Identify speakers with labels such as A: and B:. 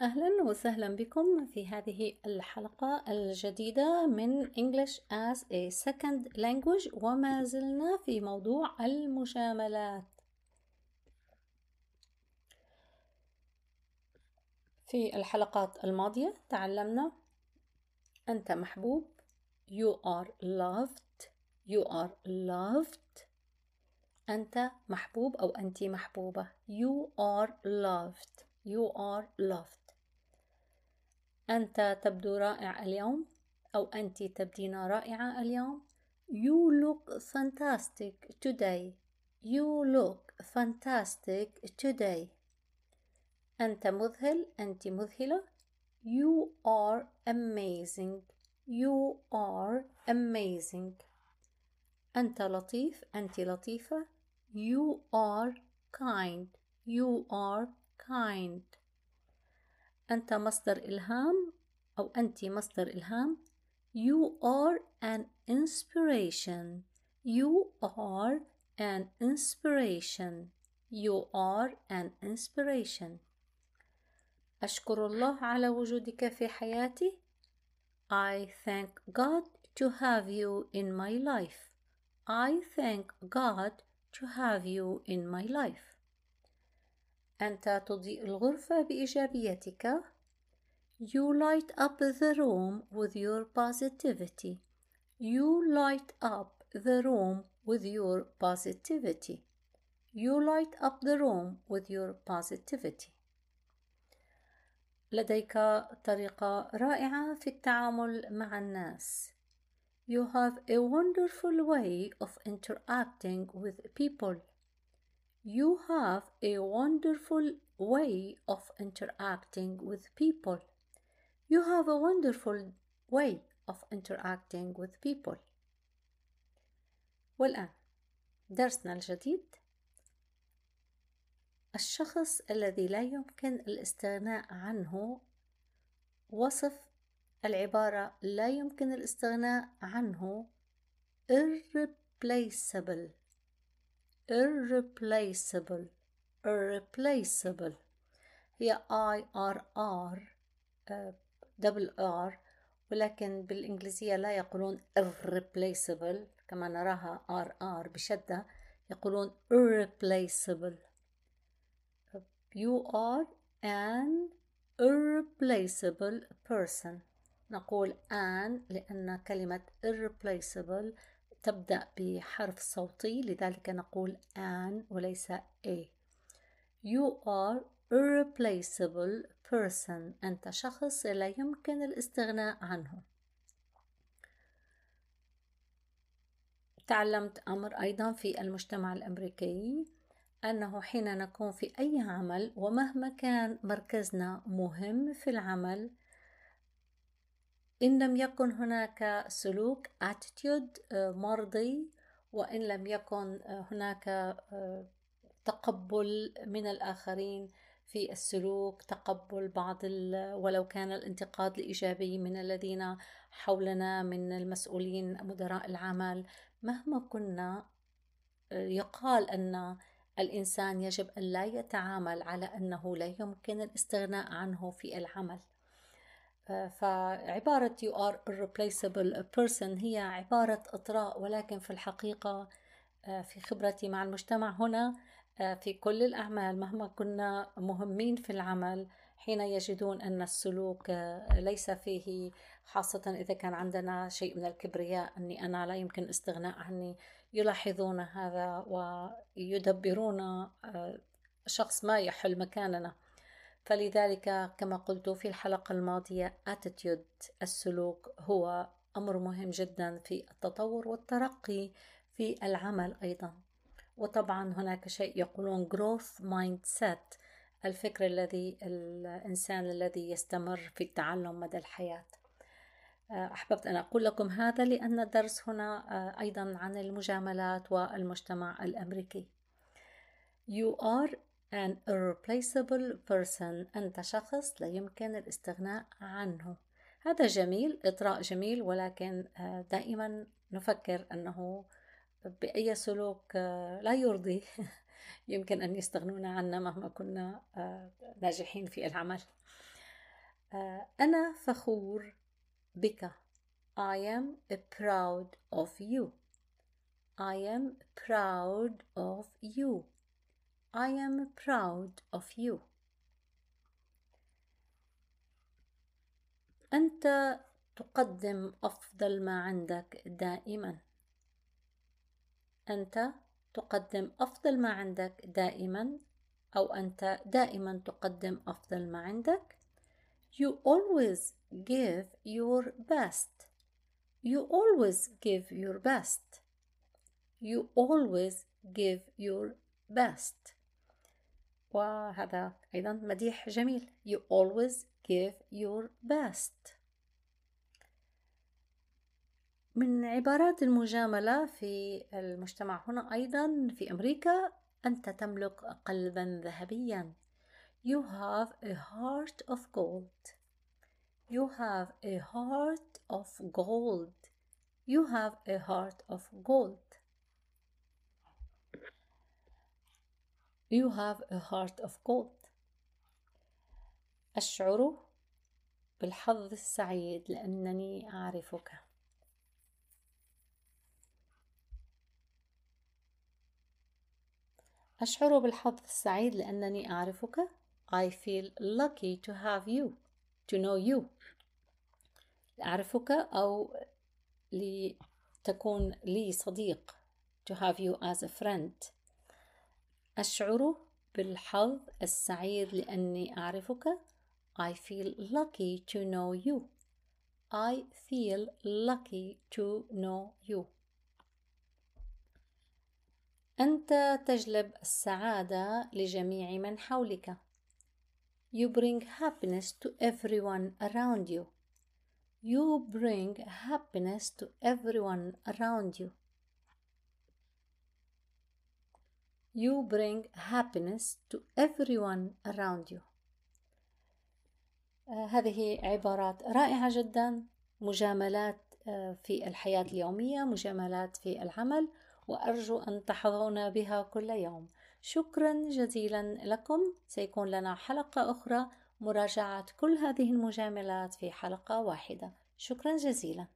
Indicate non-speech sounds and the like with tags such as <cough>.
A: أهلا وسهلا بكم في هذه الحلقة الجديدة من English as a Second Language وما زلنا في موضوع المجاملات. في الحلقات الماضية تعلمنا أنت محبوب You are loved You are loved. أنت محبوب أو أنت محبوبة You are loved. You are loved أنت تبدو رائع اليوم أو أنت تبدين رائعة اليوم You look fantastic today You look fantastic today أنت مذهل أنت مذهلة You are amazing You are amazing أنت لطيف أنت لطيفة You are kind You are kind أنت مصدر إلهام أو أنت مصدر إلهام You are an inspiration You are an inspiration You are an inspiration أشكر الله على وجودك في حياتي I thank God to have you in my life I thank God to have you in my life أنت تضيء الغرفة بإيجابيتك. You light up the room with your positivity. You light up the room with your positivity. You light up the room with your positivity. لديك طريقة رائعة في التعامل مع الناس. You have a wonderful way of interacting with people. You have a wonderful way of interacting with people. You have a wonderful way of interacting with people. والآن درسنا الجديد الشخص الذي لا يمكن الاستغناء عنه وصف العبارة لا يمكن الاستغناء عنه irreplaceable irreplaceable irreplaceable هي I R R دبل R ولكن بالإنجليزية لا يقولون irreplaceable كما نراها R R بشدة يقولون irreplaceable You are an irreplaceable person نقول an لأن كلمة irreplaceable تبدأ بحرف صوتي لذلك نقول an وليس a. You are irreplaceable person. أنت شخص لا يمكن الاستغناء عنه. تعلمت أمر أيضا في المجتمع الأمريكي أنه حين نكون في أي عمل ومهما كان مركزنا مهم في العمل إن لم يكن هناك سلوك attitude آه، مرضي وإن لم يكن آه، هناك آه، تقبل من الآخرين في السلوك تقبل بعض ولو كان الانتقاد الإيجابي من الذين حولنا من المسؤولين مدراء العمل مهما كنا يقال أن الإنسان يجب أن لا يتعامل على أنه لا يمكن الاستغناء عنه في العمل. فعبارة you are irreplaceable person هي عبارة إطراء ولكن في الحقيقة آه، في خبرتي مع المجتمع هنا آه، في كل الأعمال مهما كنا مهمين في العمل حين يجدون أن السلوك آه، ليس فيه خاصة إذا كان عندنا شيء من الكبرياء أني أنا لا يمكن الاستغناء عني يلاحظون هذا ويدبرون شخص ما يحل مكاننا. فلذلك كما قلت في الحلقة الماضية attitude السلوك هو أمر مهم جدا في التطور والترقي في العمل أيضا. وطبعا هناك شيء يقولون growth mindset الفكر الذي الإنسان الذي يستمر في التعلم مدى الحياة. أحببت أن أقول لكم هذا لأن الدرس هنا أيضا عن المجاملات والمجتمع الأمريكي. You are an irreplaceable person. أنت شخص لا يمكن الاستغناء عنه. هذا جميل إطراء جميل ولكن آه، دائما نفكر أنه بأي سلوك آه، لا يرضي. <laughs> يمكن أن يستغنون عنا مهما كنا آه، ناجحين في العمل. أنا فخور بك. I am proud of you. I am proud of you. I am proud of you أنت تقدم أفضل ما عندك دائما أنت تقدم أفضل ما عندك دائما أو أنت دائما تقدم أفضل ما عندك You always give your best You always give your best You always give your best وهذا أيضا مديح جميل You always give your best من عبارات المجاملة في المجتمع هنا أيضا في أمريكا أنت تملك قلبا ذهبيا You have a heart of gold You have a heart of gold You have a heart of gold You have a heart of gold. أشعر بالحظ السعيد لأنني أعرفك. أشعر بالحظ السعيد لأنني أعرفك. I feel lucky to have you to know you. أعرفك أو لتكون لي صديق to have you as a friend. أشعر بالحظ السعيد لأني أعرفك I feel lucky to know you I feel lucky to know you أنت تجلب السعادة لجميع من حولك You bring happiness to everyone around you You bring happiness to everyone around you You bring happiness to everyone around you. آه هذه عبارات رائعة جدا مجاملات آه في الحياة اليومية مجاملات في العمل وأرجو أن تحظون بها كل يوم. شكرا جزيلا لكم. سيكون لنا حلقة أخرى. مراجعة كل هذه المجاملات في حلقة واحدة. شكرا جزيلا.